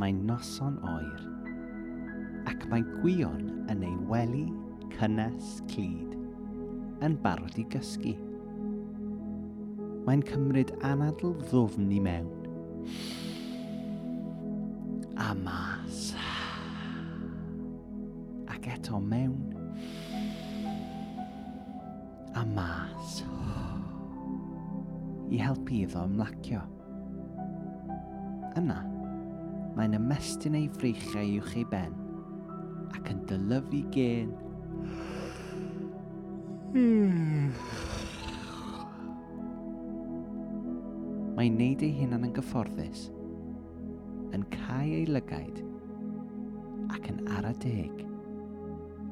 mae'n noson oer, ac mae gwion yn ei wely cynnes clyd yn barod i gysgu. Mae'n cymryd anadl ddwfn i mewn. A mas. Ac eto mewn. A mas. I helpu iddo ymlacio. Yna. Yna mae'n ymestyn ei freichiau i'w ei ben ac yn dylyfu gen Mae'n neud ei hunan yn gyfforddus, yn cael ei lygaid ac yn ara deg.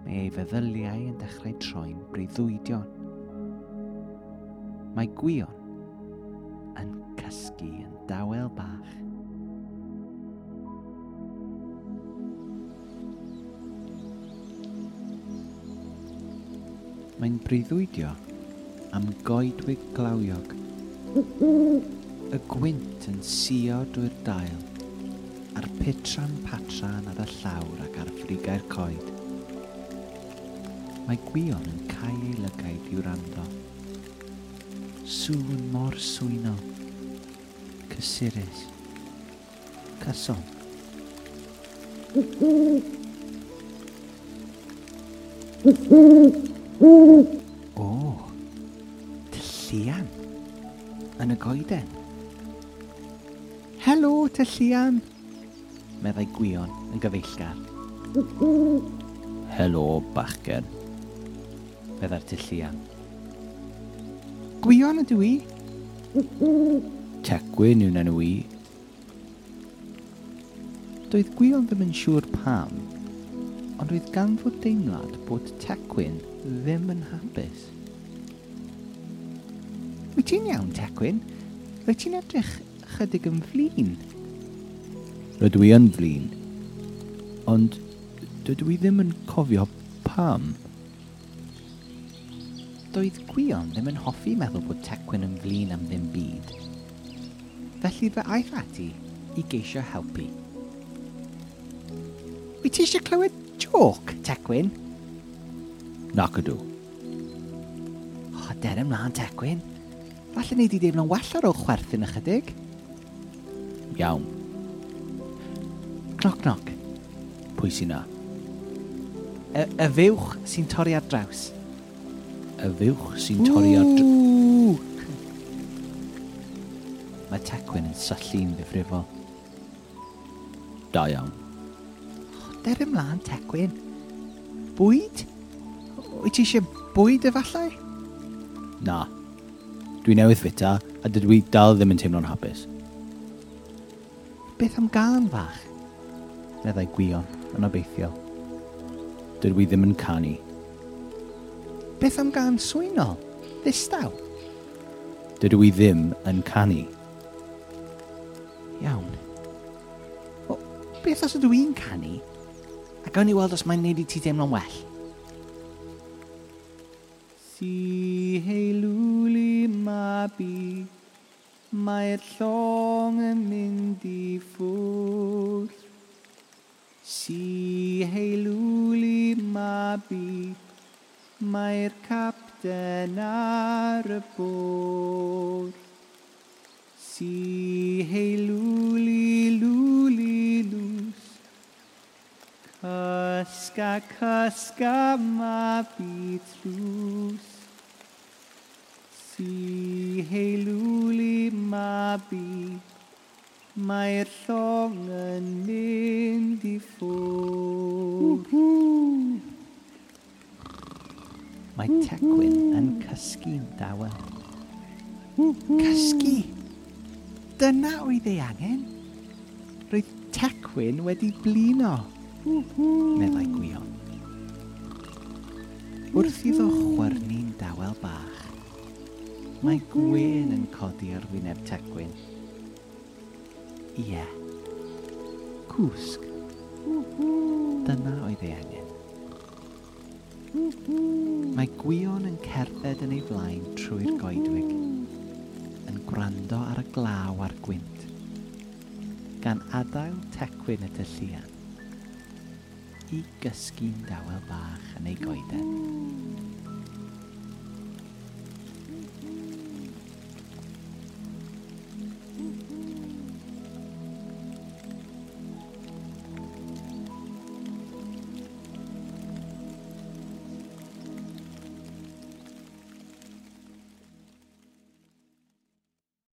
Mae ei feddyliau yn dechrau troi'n breuddwydion. Mae gwion yn cysgu yn dawel bach. Mae'n breuddwydio am goedwig glawiog. Y gwynt yn sio drwy'r dail, a'r pitran patran ar y llawr ac ar ffrigau'r coed. Mae gwion yn cael ei lygaid i'w rando. Sŵn mor swynol, cysurus, cyson. Mm-hmm. O, Tyllian, yn y goeden. Helo, Tyllian, meddai gwion yn gyfeillgar. Helo, bachgen, meddai'r Tyllian. Gwion ydw i? Tecwyn yw'n enw i. Doedd gwion ddim yn siŵr pam, ond roedd gan fod deimlad bod Tecwyn ddim yn hapus. Wyt ti'n iawn, Tecwyn? Rwyt ti'n edrych chydig yn flin? Rydw i yn flin, ond dydw i ddim yn cofio pam. Doedd Gwion ddim yn hoffi meddwl bod Tecwyn yn flin am ddim byd. Felly fe aeth ati i geisio helpu. Wyt ti eisiau clywed joc, Tecwyn? Nac ydw. O, oh, der ymlaen, Tecwyn. Falle ni wedi deimlo'n well ar ôl chwerthin ychydig. Iawn. Cnoc, cnoc. Pwy sy'n na? Y, y fywch sy'n torri ar draws. Y fywch sy'n torri ar draws. Mae Tecwyn yn syllu'n ddifrifol. Da iawn hanner ymlaen tecwyn. Bwyd? Wyt ti eisiau bwyd efallai? Na. Dwi newydd fita a dydw i dal ddim yn teimlo'n hapus. Beth am gan fach? Meddai gwion yn obeithiol. Dydw i ddim yn canu. Beth am gan swynol? Ddistaw? Dydw i ddim yn canu. Iawn. O, beth os ydw i'n canu? a gawn ni weld os mae'n neud i ti deimlo'n well. Si hei lwli mabi, mae'r llong yn mynd i ffwrdd. Si hei lwli mabi, mae'r capten ar y bwrdd. Si hei lwli cysga, cysga, ma fi trws. Si heilwli ma bi, mae'r llong yn mynd i ffwrdd. Mae tecwyn yn cysgu'n dawel. Cysgu! Dyna oedd ei angen. Roedd tecwyn wedi blino meddai Gwion. Wrth iddo chwyrnu'n dawel bach, mae gwyn yn codi ar wyneb tegwyn. Ie, cwsg. Dyna oedd ei angen. Mae gwion yn cerdded yn ei flaen trwy'r goedwig, yn gwrando ar y glaw a'r gwynt, gan adael tecwyn y tyllian i gysgu'n dawel bach yn ei goeden.